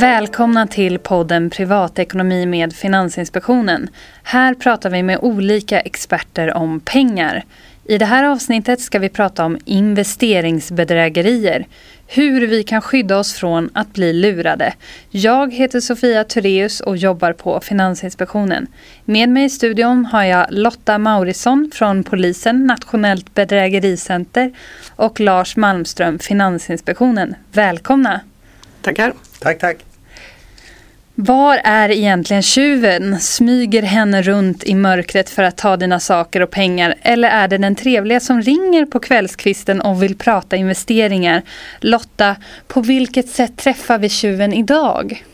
Välkomna till podden Privatekonomi med Finansinspektionen. Här pratar vi med olika experter om pengar. I det här avsnittet ska vi prata om investeringsbedrägerier. Hur vi kan skydda oss från att bli lurade. Jag heter Sofia Tureus och jobbar på Finansinspektionen. Med mig i studion har jag Lotta Maurisson från Polisen, Nationellt bedrägericenter och Lars Malmström, Finansinspektionen. Välkomna! Tackar! Tack, tack! Var är egentligen tjuven? Smyger henne runt i mörkret för att ta dina saker och pengar? Eller är det den trevliga som ringer på kvällskvisten och vill prata investeringar? Lotta, på vilket sätt träffar vi tjuven idag?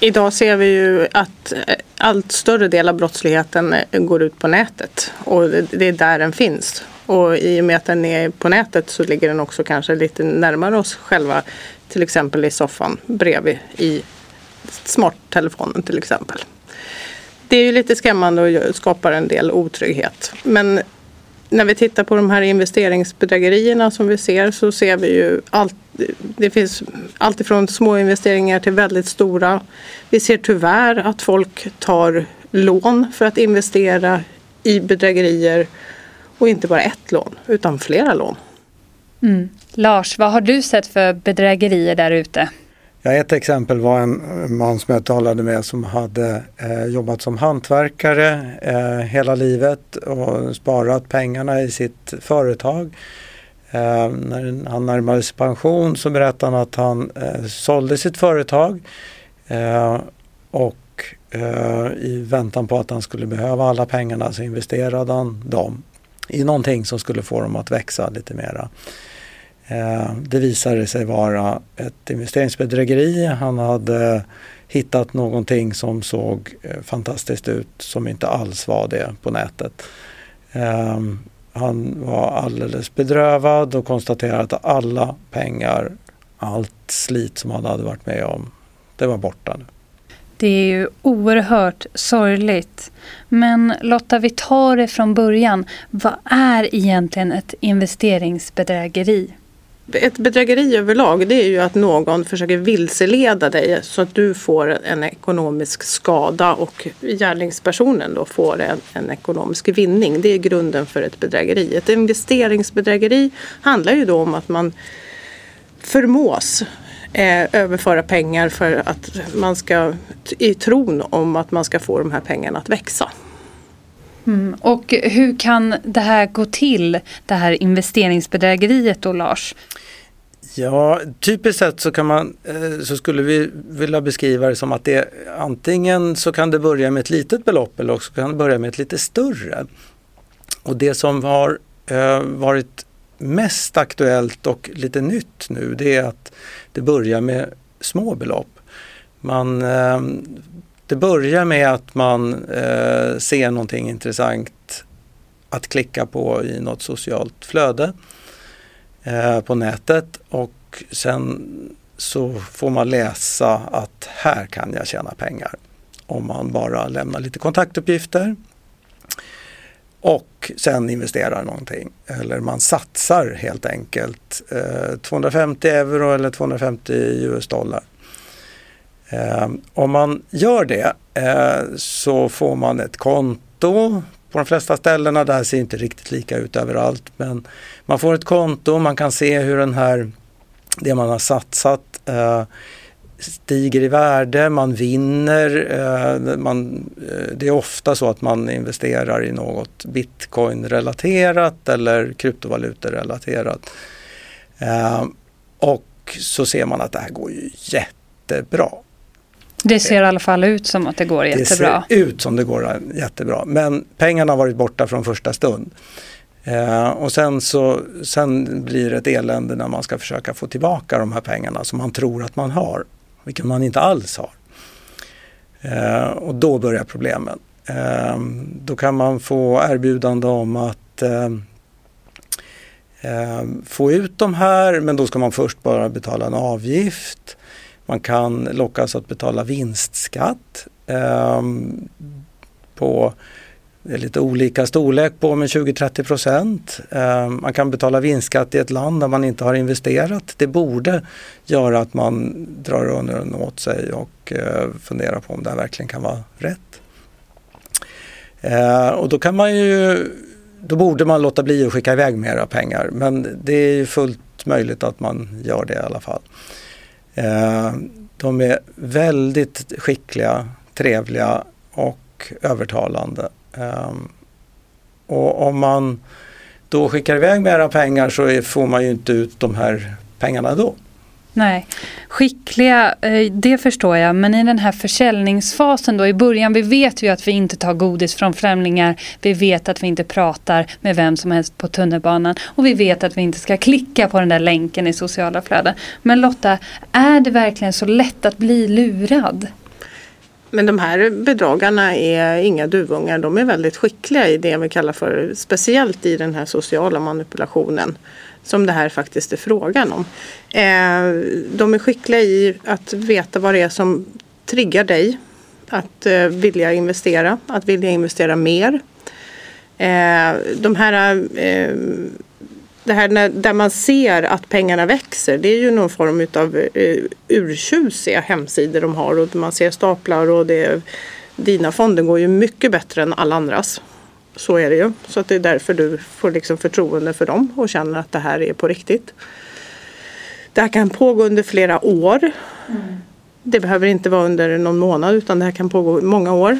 Idag ser vi ju att eh, allt större del av brottsligheten eh, går ut på nätet och det är där den finns. Och i och med att den är på nätet så ligger den också kanske lite närmare oss själva. Till exempel i soffan bredvid i smarttelefonen till exempel. Det är ju lite skrämmande och skapar en del otrygghet. Men när vi tittar på de här investeringsbedrägerierna som vi ser så ser vi ju allt. Det finns allt ifrån små investeringar till väldigt stora. Vi ser tyvärr att folk tar lån för att investera i bedrägerier och inte bara ett lån utan flera lån. Mm. Lars, vad har du sett för bedrägerier där ute? Ja, ett exempel var en man som jag talade med som hade eh, jobbat som hantverkare eh, hela livet och sparat pengarna i sitt företag. Eh, när han närmade sig pension så berättade han att han eh, sålde sitt företag eh, och eh, i väntan på att han skulle behöva alla pengarna så investerade han dem i någonting som skulle få dem att växa lite mera. Eh, det visade sig vara ett investeringsbedrägeri. Han hade hittat någonting som såg eh, fantastiskt ut som inte alls var det på nätet. Ehm, han var alldeles bedrövad och konstaterade att alla pengar, allt slit som han hade varit med om, det var borta nu. Det är ju oerhört sorgligt. Men Lotta, vi tar det från början. Vad är egentligen ett investeringsbedrägeri? Ett bedrägeri överlag det är ju att någon försöker vilseleda dig så att du får en ekonomisk skada och gärningspersonen då får en, en ekonomisk vinning. Det är grunden för ett bedrägeri. Ett investeringsbedrägeri handlar ju då om att man förmås eh, överföra pengar för att man ska i tron om att man ska få de här pengarna att växa. Mm. Och hur kan det här gå till, det här investeringsbedrägeriet då Lars? Ja, typiskt sett så, kan man, eh, så skulle vi vilja beskriva det som att det antingen så kan det börja med ett litet belopp eller också kan det börja med ett lite större. Och det som har eh, varit mest aktuellt och lite nytt nu det är att det börjar med små belopp. Man, eh, det börjar med att man eh, ser någonting intressant att klicka på i något socialt flöde eh, på nätet och sen så får man läsa att här kan jag tjäna pengar om man bara lämnar lite kontaktuppgifter och sen investerar någonting. Eller man satsar helt enkelt eh, 250 euro eller 250 US dollar. Eh, om man gör det eh, så får man ett konto på de flesta ställena. Det här ser inte riktigt lika ut överallt men man får ett konto, man kan se hur den här, det man har satsat eh, stiger i värde, man vinner. Eh, man, eh, det är ofta så att man investerar i något bitcoin-relaterat eller kryptovalutor-relaterat. Eh, och så ser man att det här går ju jättebra. Det ser i alla fall ut som att det går jättebra. Det ser ut som det går jättebra men pengarna har varit borta från första stund. Eh, och sen, så, sen blir det ett elände när man ska försöka få tillbaka de här pengarna som man tror att man har, vilket man inte alls har. Eh, och då börjar problemen. Eh, då kan man få erbjudande om att eh, eh, få ut de här men då ska man först bara betala en avgift. Man kan lockas att betala vinstskatt eh, på lite olika storlek på med 20-30 procent. Eh, man kan betala vinstskatt i ett land där man inte har investerat. Det borde göra att man drar öronen åt sig och eh, funderar på om det här verkligen kan vara rätt. Eh, och då kan man ju då borde man låta bli att skicka iväg mera pengar men det är fullt möjligt att man gör det i alla fall. Eh, de är väldigt skickliga, trevliga och övertalande. Ehm, och om man då skickar iväg mera pengar så får man ju inte ut de här pengarna då. Nej, skickliga, eh, det förstår jag. Men i den här försäljningsfasen då i början, vi vet ju att vi inte tar godis från främlingar. Vi vet att vi inte pratar med vem som helst på tunnelbanan. Och vi vet att vi inte ska klicka på den där länken i sociala flöden. Men Lotta, är det verkligen så lätt att bli lurad? Men de här bedragarna är inga duvungar. De är väldigt skickliga i det vi kallar för, speciellt i den här sociala manipulationen som det här faktiskt är frågan om. Eh, de är skickliga i att veta vad det är som triggar dig att eh, vilja investera, att vilja investera mer. Eh, de här eh, det här när, där man ser att pengarna växer det är ju någon form av eh, urtjusiga hemsidor de har och man ser staplar och det, dina fonder går ju mycket bättre än alla andras. Så är det ju. Så att det är därför du får liksom förtroende för dem och känner att det här är på riktigt. Det här kan pågå under flera år. Mm. Det behöver inte vara under någon månad utan det här kan pågå många år.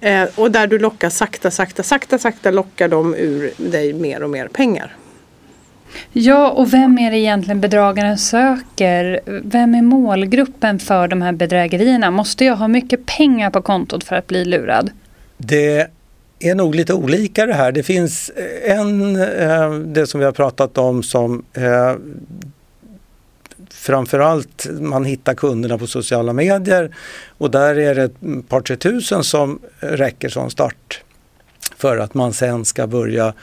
Eh, och där du lockar sakta, sakta, sakta, sakta lockar de ur dig mer och mer pengar. Ja, och vem är det egentligen bedragaren söker? Vem är målgruppen för de här bedrägerierna? Måste jag ha mycket pengar på kontot för att bli lurad? Det är nog lite olika det här. Det finns eh, en, eh, det som vi har pratat om som eh, framförallt man hittar kunderna på sociala medier och där är det ett par tre tusen som räcker som start för att man sen ska börja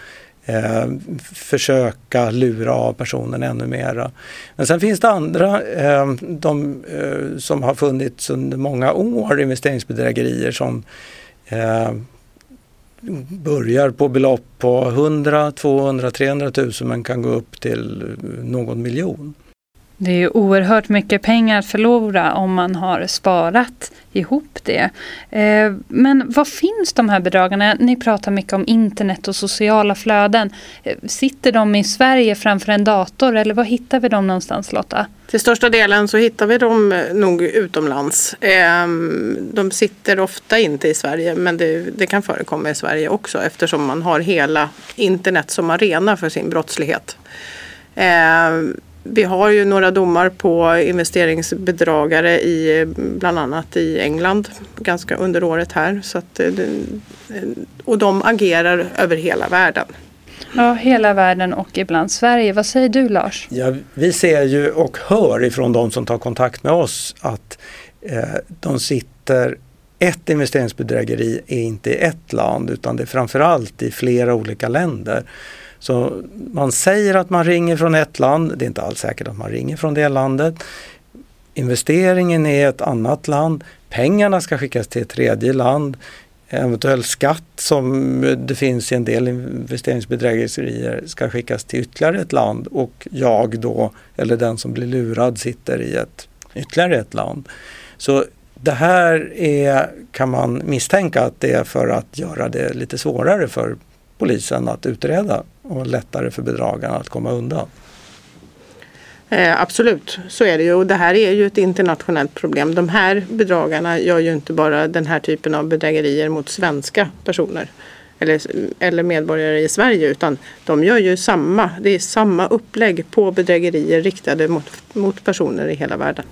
eh, försöka lura av personen ännu mera. Men sen finns det andra, eh, de eh, som har funnits under många år, investeringsbedrägerier som eh, börjar på belopp på 100, 200, 300 000 men kan gå upp till någon miljon. Det är ju oerhört mycket pengar att förlora om man har sparat ihop det. Eh, men var finns de här bedragarna? Ni pratar mycket om internet och sociala flöden. Eh, sitter de i Sverige framför en dator eller var hittar vi dem någonstans Lotta? Till största delen så hittar vi dem eh, nog utomlands. Ehm, de sitter ofta inte i Sverige men det, det kan förekomma i Sverige också eftersom man har hela internet som arena för sin brottslighet. Ehm, vi har ju några domar på investeringsbedragare i bland annat i England ganska under året här. Så att, eh, och de agerar över hela världen. Ja, hela världen och ibland Sverige. Vad säger du Lars? Ja, vi ser ju och hör ifrån de som tar kontakt med oss att eh, de sitter ett investeringsbedrägeri är inte i ett land utan det är framförallt i flera olika länder. Så man säger att man ringer från ett land, det är inte alls säkert att man ringer från det landet. Investeringen är ett annat land, pengarna ska skickas till ett tredje land. Eventuell skatt som det finns i en del investeringsbedrägerier ska skickas till ytterligare ett land och jag då, eller den som blir lurad, sitter i ett ytterligare ett land. Så det här är, kan man misstänka att det är för att göra det lite svårare för polisen att utreda och lättare för bedragarna att komma undan. Eh, absolut, så är det ju och det här är ju ett internationellt problem. De här bedragarna gör ju inte bara den här typen av bedrägerier mot svenska personer eller, eller medborgare i Sverige utan de gör ju samma, det är samma upplägg på bedrägerier riktade mot, mot personer i hela världen.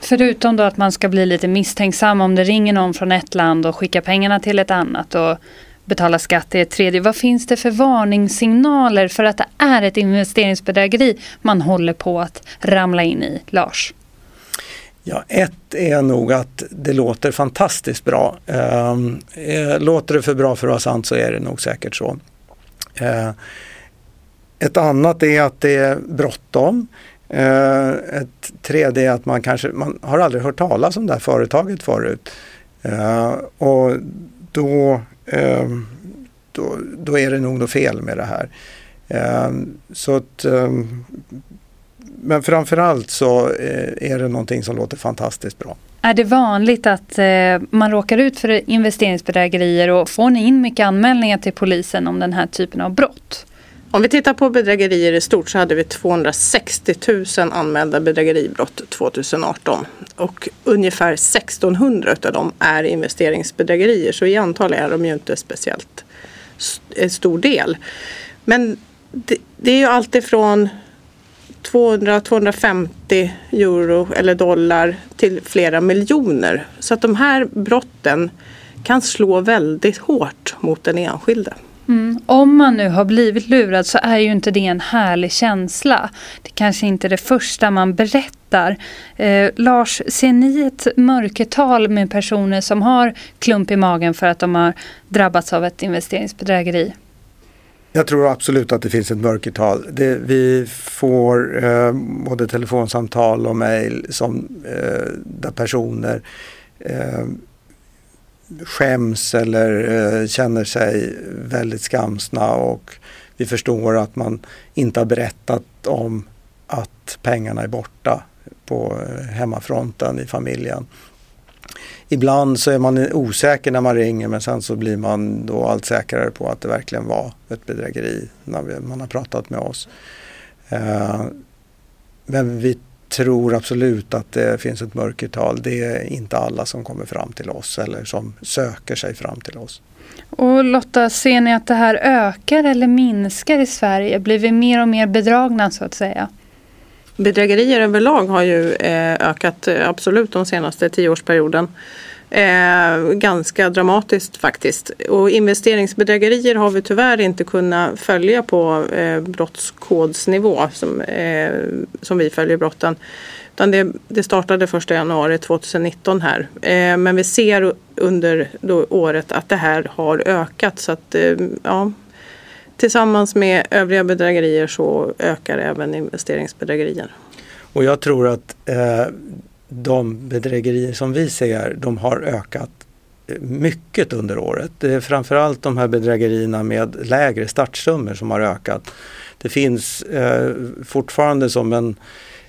Förutom då att man ska bli lite misstänksam om det ringer någon från ett land och skickar pengarna till ett annat och betala skatt i ett tredje. Vad finns det för varningssignaler för att det är ett investeringsbedrägeri man håller på att ramla in i, Lars? Ja, ett är nog att det låter fantastiskt bra. Ehm, eh, låter det för bra för att vara sant så är det nog säkert så. Eh, ett annat är att det är bråttom. Eh, ett tredje är att man kanske man har aldrig hört talas om det här företaget förut. Eh, och då Ehm, då, då är det nog något fel med det här. Ehm, så att, ehm, men framförallt så eh, är det någonting som låter fantastiskt bra. Är det vanligt att eh, man råkar ut för investeringsbedrägerier och får ni in mycket anmälningar till polisen om den här typen av brott? Om vi tittar på bedrägerier i stort så hade vi 260 000 anmälda bedrägeribrott 2018 och ungefär 1600 av dem är investeringsbedrägerier så i antal är de ju inte speciellt stor del. Men det, det är ju alltifrån 200-250 euro eller dollar till flera miljoner. Så att de här brotten kan slå väldigt hårt mot den enskilde. Mm. Om man nu har blivit lurad så är ju inte det en härlig känsla. Det kanske inte är det första man berättar. Eh, Lars, ser ni ett mörkertal med personer som har klump i magen för att de har drabbats av ett investeringsbedrägeri? Jag tror absolut att det finns ett mörkertal. Det, vi får eh, både telefonsamtal och mejl eh, där personer eh, skäms eller eh, känner sig väldigt skamsna och vi förstår att man inte har berättat om att pengarna är borta på eh, hemmafronten i familjen. Ibland så är man osäker när man ringer men sen så blir man då allt säkrare på att det verkligen var ett bedrägeri när man har pratat med oss. Eh, men vi tror absolut att det finns ett mörkertal. Det är inte alla som kommer fram till oss eller som söker sig fram till oss. Och Lotta, ser ni att det här ökar eller minskar i Sverige? Blir vi mer och mer bedragna så att säga? Bedrägerier överlag har ju eh, ökat eh, absolut de senaste tioårsperioden. Eh, ganska dramatiskt faktiskt. Och investeringsbedrägerier har vi tyvärr inte kunnat följa på eh, brottskodsnivå som, eh, som vi följer brotten. Utan det, det startade 1 januari 2019 här. Eh, men vi ser under året att det här har ökat. Så att, eh, ja, tillsammans med övriga bedrägerier så ökar även investeringsbedrägerier. Och jag tror att eh, de bedrägerier som vi ser, de har ökat eh, mycket under året. Det är framförallt de här bedrägerierna med lägre startsummor som har ökat. Det finns eh, fortfarande som en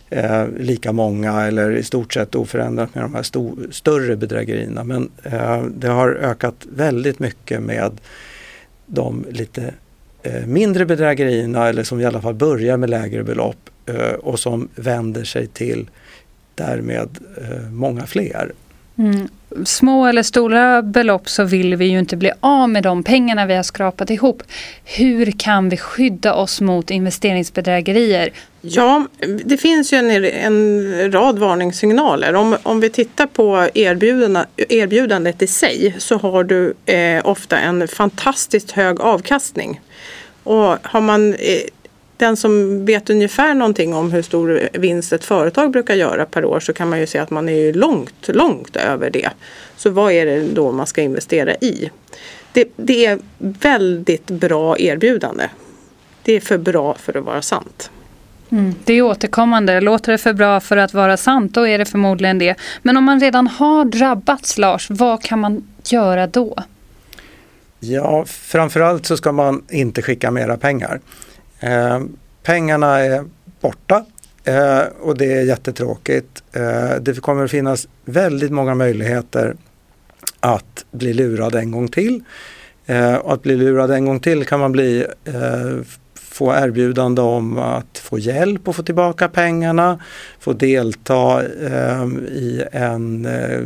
eh, lika många eller i stort sett oförändrat med de här sto- större bedrägerierna. Men eh, det har ökat väldigt mycket med de lite eh, mindre bedrägerierna eller som i alla fall börjar med lägre belopp eh, och som vänder sig till därmed eh, många fler. Mm. Små eller stora belopp så vill vi ju inte bli av med de pengarna vi har skrapat ihop. Hur kan vi skydda oss mot investeringsbedrägerier? Ja, det finns ju en, en rad varningssignaler. Om, om vi tittar på erbjudandet i sig så har du eh, ofta en fantastiskt hög avkastning. Och har man eh, den som vet ungefär någonting om hur stor vinst ett företag brukar göra per år så kan man ju se att man är långt, långt över det. Så vad är det då man ska investera i? Det, det är väldigt bra erbjudande. Det är för bra för att vara sant. Mm, det är återkommande. Låter det för bra för att vara sant, då är det förmodligen det. Men om man redan har drabbats, Lars, vad kan man göra då? Ja, framförallt så ska man inte skicka mera pengar. Eh, pengarna är borta eh, och det är jättetråkigt. Eh, det kommer att finnas väldigt många möjligheter att bli lurad en gång till. Eh, och att bli lurad en gång till kan man bli eh, få erbjudande om att få hjälp och få tillbaka pengarna, få delta eh, i en eh,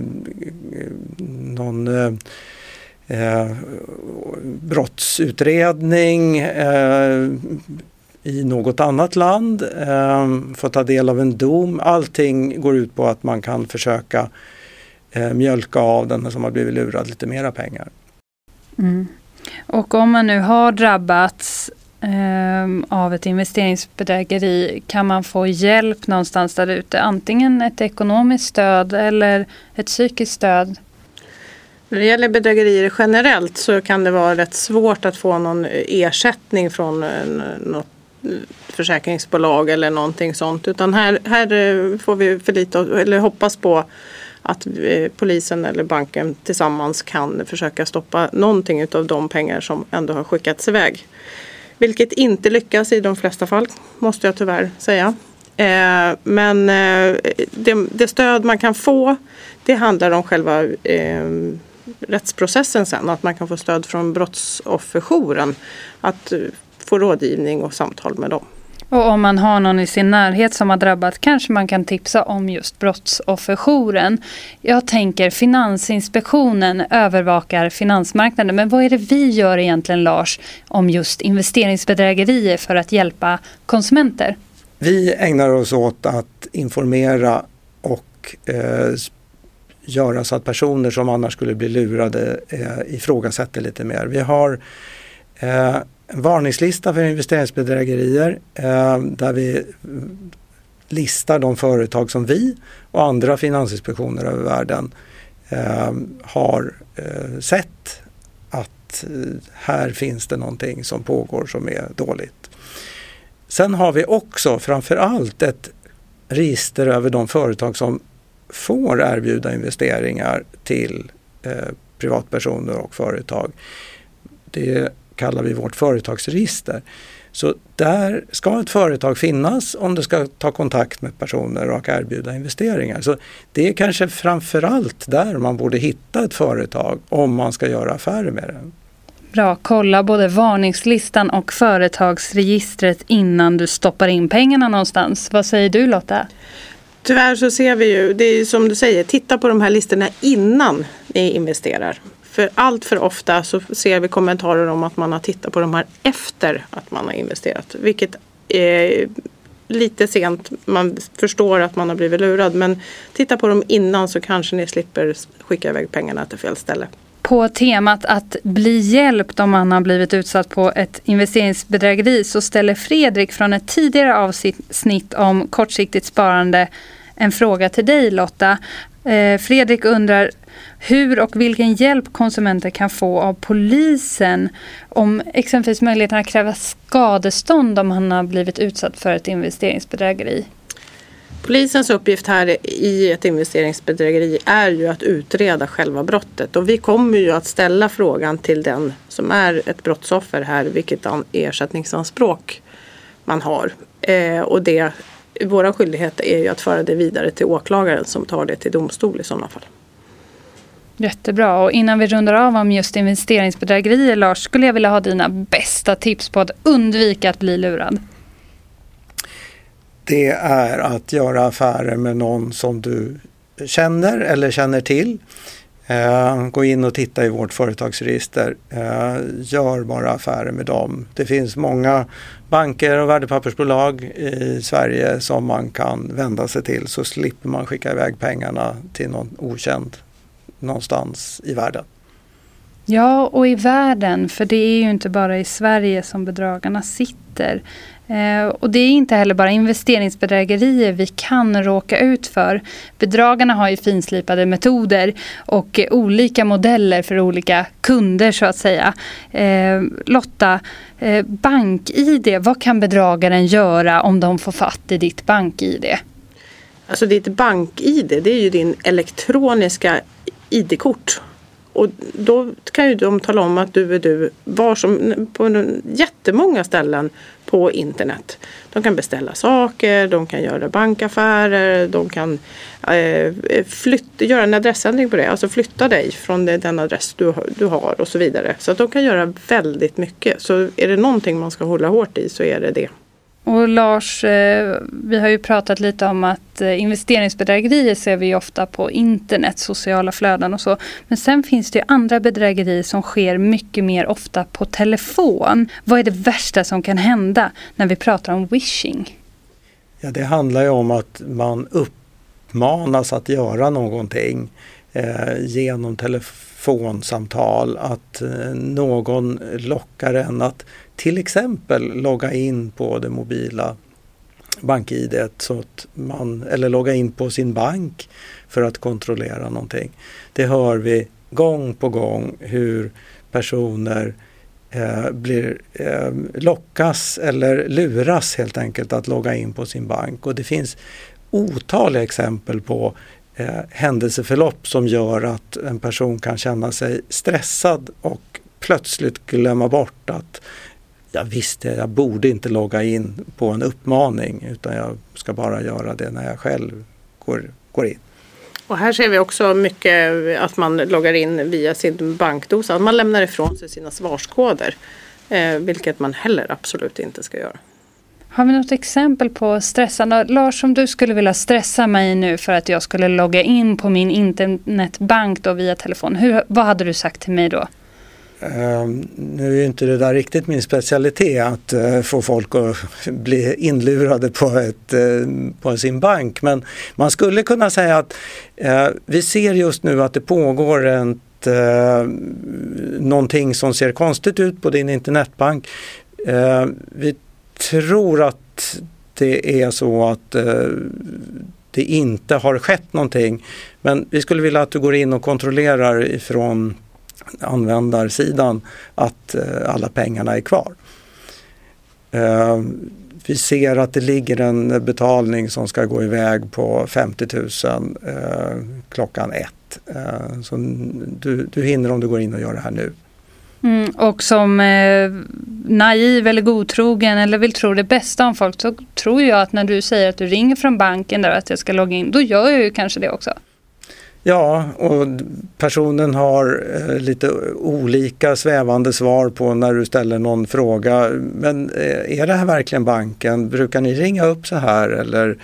någon eh, eh, brottsutredning eh, i något annat land, eh, få ta del av en dom. Allting går ut på att man kan försöka eh, mjölka av den som har blivit lurad lite mera pengar. Mm. Och om man nu har drabbats eh, av ett investeringsbedrägeri, kan man få hjälp någonstans där ute? Antingen ett ekonomiskt stöd eller ett psykiskt stöd? När det gäller bedrägerier generellt så kan det vara rätt svårt att få någon ersättning från eh, något försäkringsbolag eller någonting sånt. Utan här, här eh, får vi förlita eller hoppas på att eh, polisen eller banken tillsammans kan försöka stoppa någonting av de pengar som ändå har skickats iväg. Vilket inte lyckas i de flesta fall, måste jag tyvärr säga. Men det, stöd man kan få, det handlar om själva rättsprocessen sen. Att man kan få stöd från brottsofferjouren. Att få rådgivning och samtal med dem. Och om man har någon i sin närhet som har drabbat kanske man kan tipsa om just brottsofferjouren. Jag tänker Finansinspektionen övervakar finansmarknaden men vad är det vi gör egentligen Lars om just investeringsbedrägerier för att hjälpa konsumenter? Vi ägnar oss åt att informera och eh, göra så att personer som annars skulle bli lurade eh, ifrågasätter lite mer. Vi har eh, en varningslista för investeringsbedrägerier eh, där vi listar de företag som vi och andra finansinspektioner över världen eh, har eh, sett att eh, här finns det någonting som pågår som är dåligt. Sen har vi också framförallt ett register över de företag som får erbjuda investeringar till eh, privatpersoner och företag. Det kallar vi vårt företagsregister. Så där ska ett företag finnas om det ska ta kontakt med personer och erbjuda investeringar. Så det är kanske framförallt där man borde hitta ett företag om man ska göra affärer med det. Bra, kolla både varningslistan och företagsregistret innan du stoppar in pengarna någonstans. Vad säger du Lotta? Tyvärr så ser vi ju, det är som du säger, titta på de här listorna innan ni investerar. För allt för ofta så ser vi kommentarer om att man har tittat på de här efter att man har investerat. Vilket är lite sent. Man förstår att man har blivit lurad. Men titta på dem innan så kanske ni slipper skicka iväg pengarna till fel ställe. På temat att bli hjälpt om man har blivit utsatt på ett investeringsbedrägeri så ställer Fredrik från ett tidigare avsnitt om kortsiktigt sparande en fråga till dig Lotta. Eh, Fredrik undrar hur och vilken hjälp konsumenter kan få av polisen om exempelvis möjligheten att kräva skadestånd om han har blivit utsatt för ett investeringsbedrägeri. Polisens uppgift här i ett investeringsbedrägeri är ju att utreda själva brottet och vi kommer ju att ställa frågan till den som är ett brottsoffer här vilket ersättningsanspråk man har. Eh, och det, vår skyldighet är ju att föra det vidare till åklagaren som tar det till domstol i sådana fall. Jättebra. Och innan vi rundar av om just investeringsbedrägerier Lars, skulle jag vilja ha dina bästa tips på att undvika att bli lurad. Det är att göra affärer med någon som du känner eller känner till. Eh, gå in och titta i vårt företagsregister. Eh, gör bara affärer med dem. Det finns många banker och värdepappersbolag i Sverige som man kan vända sig till så slipper man skicka iväg pengarna till någon okänd någonstans i världen. Ja, och i världen, för det är ju inte bara i Sverige som bedragarna sitter. Eh, och det är inte heller bara investeringsbedrägerier vi kan råka ut för. Bedragarna har ju finslipade metoder och eh, olika modeller för olika kunder så att säga. Eh, Lotta, eh, BankID, vad kan bedragaren göra om de får fatt i ditt BankID? Alltså ditt BankID, det är ju din elektroniska ID-kort. Och då kan ju de tala om att du är du var som, på jättemånga ställen på internet. De kan beställa saker, de kan göra bankaffärer, de kan eh, flytta, göra en adressändring på det. Alltså flytta dig från den adress du, du har och så vidare. Så att de kan göra väldigt mycket. Så är det någonting man ska hålla hårt i så är det det. Och Lars, eh, vi har ju pratat lite om att eh, investeringsbedrägerier ser vi ofta på internet, sociala flöden och så. Men sen finns det ju andra bedrägerier som sker mycket mer ofta på telefon. Vad är det värsta som kan hända när vi pratar om wishing? Ja, det handlar ju om att man uppmanas att göra någonting eh, genom telefonsamtal. Att eh, någon lockar en att till exempel logga in på det mobila bank-id så att man, eller logga in på sin bank för att kontrollera någonting. Det hör vi gång på gång hur personer eh, blir, eh, lockas eller luras helt enkelt att logga in på sin bank och det finns otaliga exempel på eh, händelseförlopp som gör att en person kan känna sig stressad och plötsligt glömma bort att jag visste jag borde inte logga in på en uppmaning utan jag ska bara göra det när jag själv går, går in. Och här ser vi också mycket att man loggar in via sin bankdosa. Man lämnar ifrån sig sina svarskoder. Eh, vilket man heller absolut inte ska göra. Har vi något exempel på stressande? Lars, om du skulle vilja stressa mig nu för att jag skulle logga in på min internetbank då via telefon. Hur, vad hade du sagt till mig då? Ehm, nu är inte det där riktigt min specialitet att eh, få folk att bli inlurade på, ett, eh, på sin bank. Men man skulle kunna säga att eh, vi ser just nu att det pågår ett, någonting som ser konstigt ut på din internetbank. Ehm, vi tror att det är så att det inte har skett någonting. Men vi skulle vilja att du går in och kontrollerar ifrån användarsidan att eh, alla pengarna är kvar. Eh, vi ser att det ligger en betalning som ska gå iväg på 50 000 eh, klockan ett. Så du, du hinner om du går in och gör det här nu. Mm, och som eh, naiv eller godtrogen eller vill tro det bästa om folk så tror jag att när du säger att du ringer från banken där att jag ska logga in, då gör jag ju kanske det också. Ja, och personen har eh, lite olika svävande svar på när du ställer någon fråga. Men eh, är det här verkligen banken? Brukar ni ringa upp så här? Eller,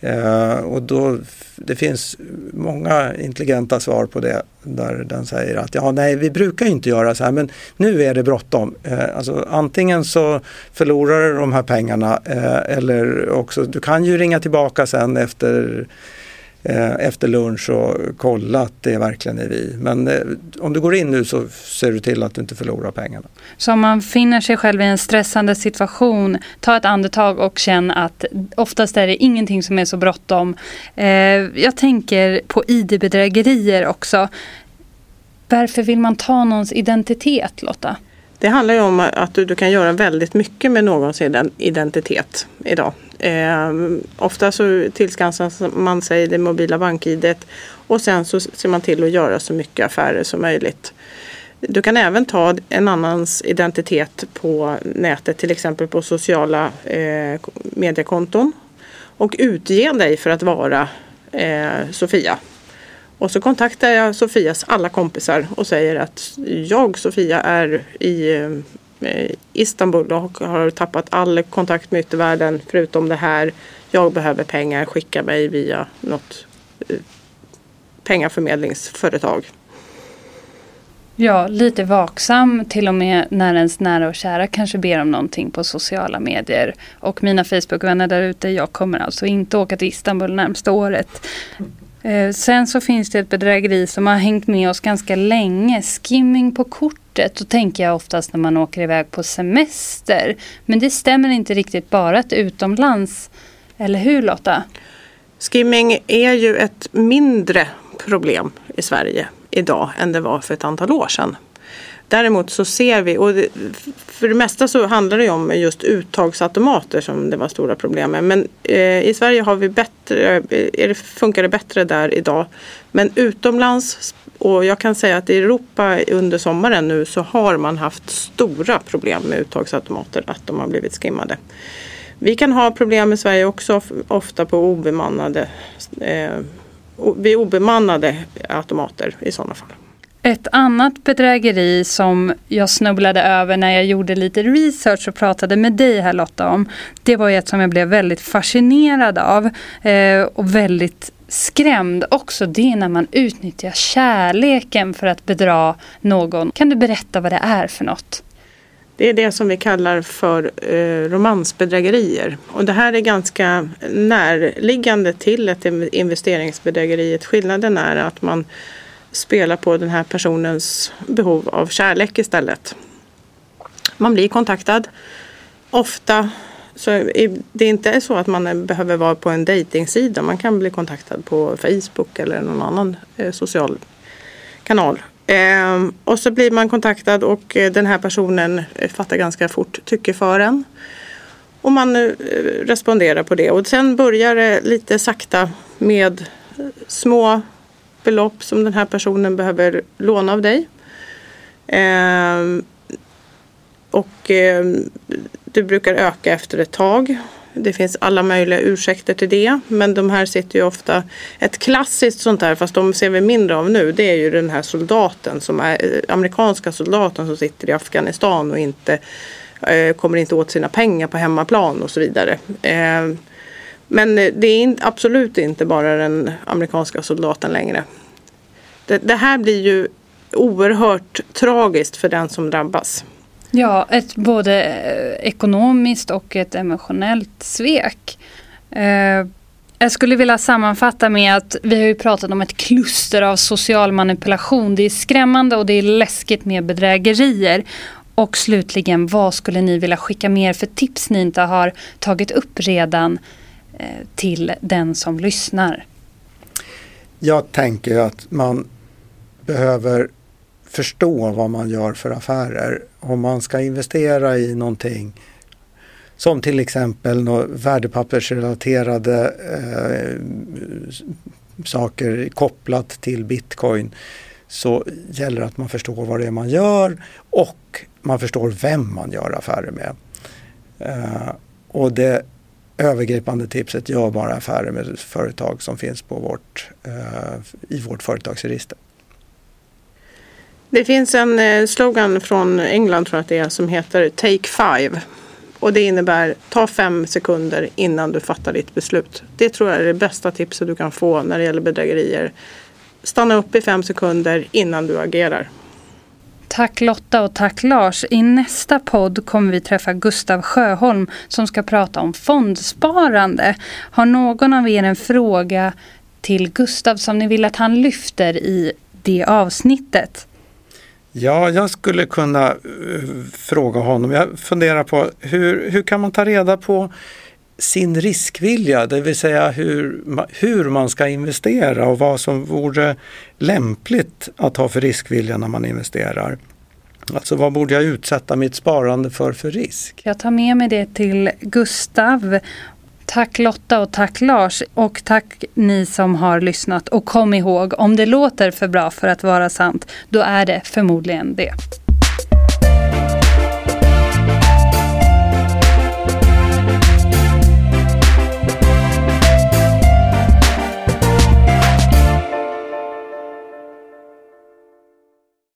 eh, och då, det finns många intelligenta svar på det där den säger att ja, nej, vi brukar inte göra så här men nu är det bråttom. Eh, alltså, antingen så förlorar du de här pengarna eh, eller också, du kan ju ringa tillbaka sen efter efter lunch och kolla att det verkligen är vi. Men eh, om du går in nu så ser du till att du inte förlorar pengarna. Så om man finner sig själv i en stressande situation, ta ett andetag och känn att oftast är det ingenting som är så bråttom. Eh, jag tänker på ID-bedrägerier också. Varför vill man ta någons identitet Lotta? Det handlar ju om att du, du kan göra väldigt mycket med någons identitet idag. Eh, ofta så tillskansar man sig det mobila bank-id och sen så ser man till att göra så mycket affärer som möjligt. Du kan även ta en annans identitet på nätet, till exempel på sociala eh, mediekonton och utge dig för att vara eh, Sofia. Och så kontaktar jag Sofias alla kompisar och säger att jag, Sofia, är i Eh, Istanbul och har tappat all kontakt med yttervärlden förutom det här. Jag behöver pengar, skicka mig via något eh, pengaförmedlingsföretag. Ja, lite vaksam till och med när ens nära och kära kanske ber om någonting på sociala medier. Och mina Facebookvänner där ute, jag kommer alltså inte åka till Istanbul närmsta året. Eh, sen så finns det ett bedrägeri som har hängt med oss ganska länge. Skimming på kortet. Då tänker jag oftast när man åker iväg på semester. Men det stämmer inte riktigt bara att utomlands. Eller hur Lotta? Skimming är ju ett mindre problem i Sverige idag än det var för ett antal år sedan. Däremot så ser vi, och för det mesta så handlar det om just uttagsautomater som det var stora problem med. Men eh, i Sverige har vi bättre, eh, det funkar det bättre där idag. Men utomlands, och jag kan säga att i Europa under sommaren nu så har man haft stora problem med uttagsautomater, att de har blivit skimmade. Vi kan ha problem i Sverige också, ofta på obemannade, eh, vid obemannade automater i sådana fall. Ett annat bedrägeri som jag snubblade över när jag gjorde lite research och pratade med dig här Lotta om. Det var ett som jag blev väldigt fascinerad av eh, och väldigt skrämd också. Det är när man utnyttjar kärleken för att bedra någon. Kan du berätta vad det är för något? Det är det som vi kallar för eh, romansbedrägerier. Och det här är ganska närliggande till ett investeringsbedrägeriet. Skillnaden är att man spela på den här personens behov av kärlek istället. Man blir kontaktad. Ofta så det är inte så att man behöver vara på en dejtingsida. Man kan bli kontaktad på Facebook eller någon annan eh, social kanal. Ehm, och så blir man kontaktad och eh, den här personen eh, fattar ganska fort tycke för en. Och man responderar på det och sen börjar det lite sakta med små belopp som den här personen behöver låna av dig. Eh, och eh, det brukar öka efter ett tag. Det finns alla möjliga ursäkter till det. Men de här sitter ju ofta... Ett klassiskt sånt här, fast de ser vi mindre av nu, det är ju den här soldaten som är eh, amerikanska soldaten som sitter i Afghanistan och inte eh, kommer inte åt sina pengar på hemmaplan och så vidare. Eh, men eh, det är absolut inte bara den amerikanska soldaten längre. Det, det här blir ju oerhört tragiskt för den som drabbas. Ja, ett både eh, ekonomiskt och ett emotionellt svek. Eh, jag skulle vilja sammanfatta med att vi har ju pratat om ett kluster av social manipulation. Det är skrämmande och det är läskigt med bedrägerier. Och slutligen, vad skulle ni vilja skicka mer för tips ni inte har tagit upp redan Eh, till den som lyssnar? Jag tänker att man behöver förstå vad man gör för affärer. Om man ska investera i någonting som till exempel värdepappersrelaterade eh, saker kopplat till bitcoin så gäller det att man förstår vad det är man gör och man förstår vem man gör affärer med. Eh, och det övergripande tipset, gör bara affärer med företag som finns på vårt, eh, i vårt företagsregister. Det finns en eh, slogan från England tror jag att det är som heter Take five. Och det innebär ta fem sekunder innan du fattar ditt beslut. Det tror jag är det bästa tipset du kan få när det gäller bedrägerier. Stanna upp i fem sekunder innan du agerar. Tack Lotta och tack Lars. I nästa podd kommer vi träffa Gustav Sjöholm som ska prata om fondsparande. Har någon av er en fråga till Gustav som ni vill att han lyfter i det avsnittet? Ja, jag skulle kunna eh, fråga honom. Jag funderar på hur, hur kan man ta reda på sin riskvilja, det vill säga hur, hur man ska investera och vad som vore lämpligt att ha för riskvilja när man investerar. Alltså vad borde jag utsätta mitt sparande för för risk? Jag tar med mig det till Gustav. Tack Lotta och tack Lars och tack ni som har lyssnat. Och kom ihåg, om det låter för bra för att vara sant, då är det förmodligen det.